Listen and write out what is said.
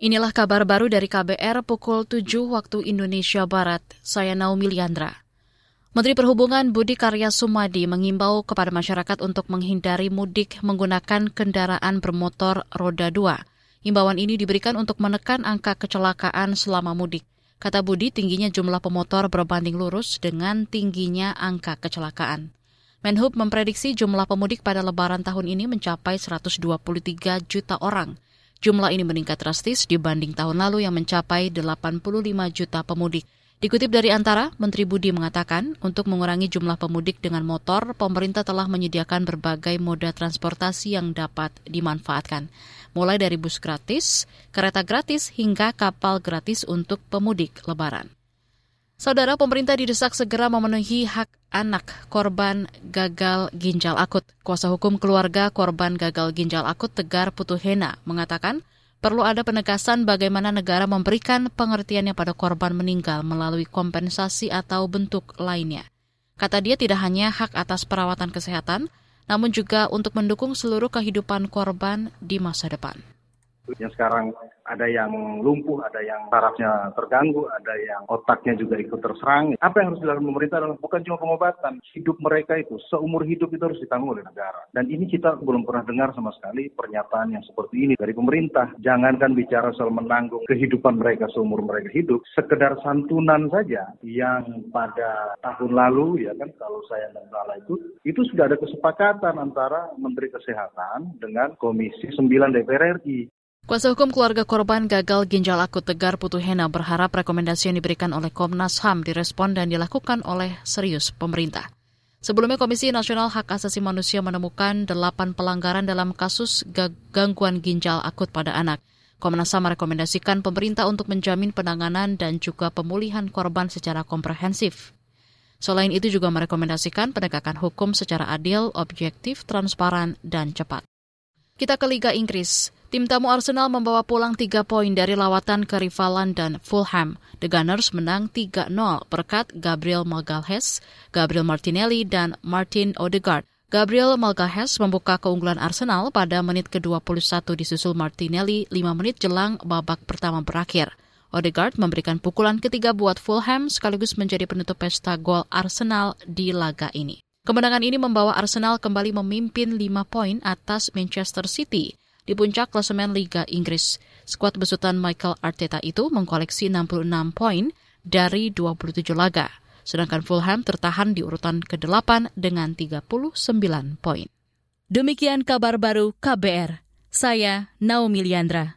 Inilah kabar baru dari KBR pukul 7 waktu Indonesia Barat. Saya Naomi Liandra. Menteri Perhubungan Budi Karya Sumadi mengimbau kepada masyarakat untuk menghindari mudik menggunakan kendaraan bermotor roda 2. Himbauan ini diberikan untuk menekan angka kecelakaan selama mudik. Kata Budi, tingginya jumlah pemotor berbanding lurus dengan tingginya angka kecelakaan. Menhub memprediksi jumlah pemudik pada lebaran tahun ini mencapai 123 juta orang. Jumlah ini meningkat drastis dibanding tahun lalu yang mencapai 85 juta pemudik. Dikutip dari Antara, Menteri Budi mengatakan untuk mengurangi jumlah pemudik dengan motor, pemerintah telah menyediakan berbagai moda transportasi yang dapat dimanfaatkan, mulai dari bus gratis, kereta gratis, hingga kapal gratis untuk pemudik lebaran. Saudara pemerintah didesak segera memenuhi hak anak korban gagal ginjal akut. Kuasa hukum keluarga korban gagal ginjal akut Tegar Putuhena mengatakan perlu ada penegasan bagaimana negara memberikan pengertiannya pada korban meninggal melalui kompensasi atau bentuk lainnya. Kata dia tidak hanya hak atas perawatan kesehatan, namun juga untuk mendukung seluruh kehidupan korban di masa depan. Yang sekarang ada yang lumpuh, ada yang sarafnya terganggu, ada yang otaknya juga ikut terserang. Apa yang harus dilakukan pemerintah adalah bukan cuma pengobatan, hidup mereka itu seumur hidup itu harus ditanggung oleh negara. Dan ini kita belum pernah dengar sama sekali pernyataan yang seperti ini dari pemerintah. Jangankan bicara soal menanggung kehidupan mereka seumur mereka hidup, sekedar santunan saja yang pada tahun lalu ya kan kalau saya tidak salah itu itu sudah ada kesepakatan antara Menteri Kesehatan dengan Komisi 9 DPR RI Kuasa hukum keluarga korban gagal ginjal akut Tegar Putuhena berharap rekomendasi yang diberikan oleh Komnas HAM direspon dan dilakukan oleh serius pemerintah. Sebelumnya Komisi Nasional Hak Asasi Manusia menemukan delapan pelanggaran dalam kasus gangguan ginjal akut pada anak. Komnas HAM merekomendasikan pemerintah untuk menjamin penanganan dan juga pemulihan korban secara komprehensif. Selain itu juga merekomendasikan penegakan hukum secara adil, objektif, transparan, dan cepat. Kita ke Liga Inggris. Tim tamu Arsenal membawa pulang tiga poin dari lawatan ke rivalan dan Fulham. The Gunners menang 3-0 berkat Gabriel Magalhaes, Gabriel Martinelli, dan Martin Odegaard. Gabriel Magalhaes membuka keunggulan Arsenal pada menit ke-21 disusul Martinelli 5 menit jelang babak pertama berakhir. Odegaard memberikan pukulan ketiga buat Fulham sekaligus menjadi penutup pesta gol Arsenal di laga ini. Kemenangan ini membawa Arsenal kembali memimpin 5 poin atas Manchester City di puncak klasemen Liga Inggris. Skuad besutan Michael Arteta itu mengkoleksi 66 poin dari 27 laga, sedangkan Fulham tertahan di urutan ke-8 dengan 39 poin. Demikian kabar baru KBR. Saya Naomi Liandra.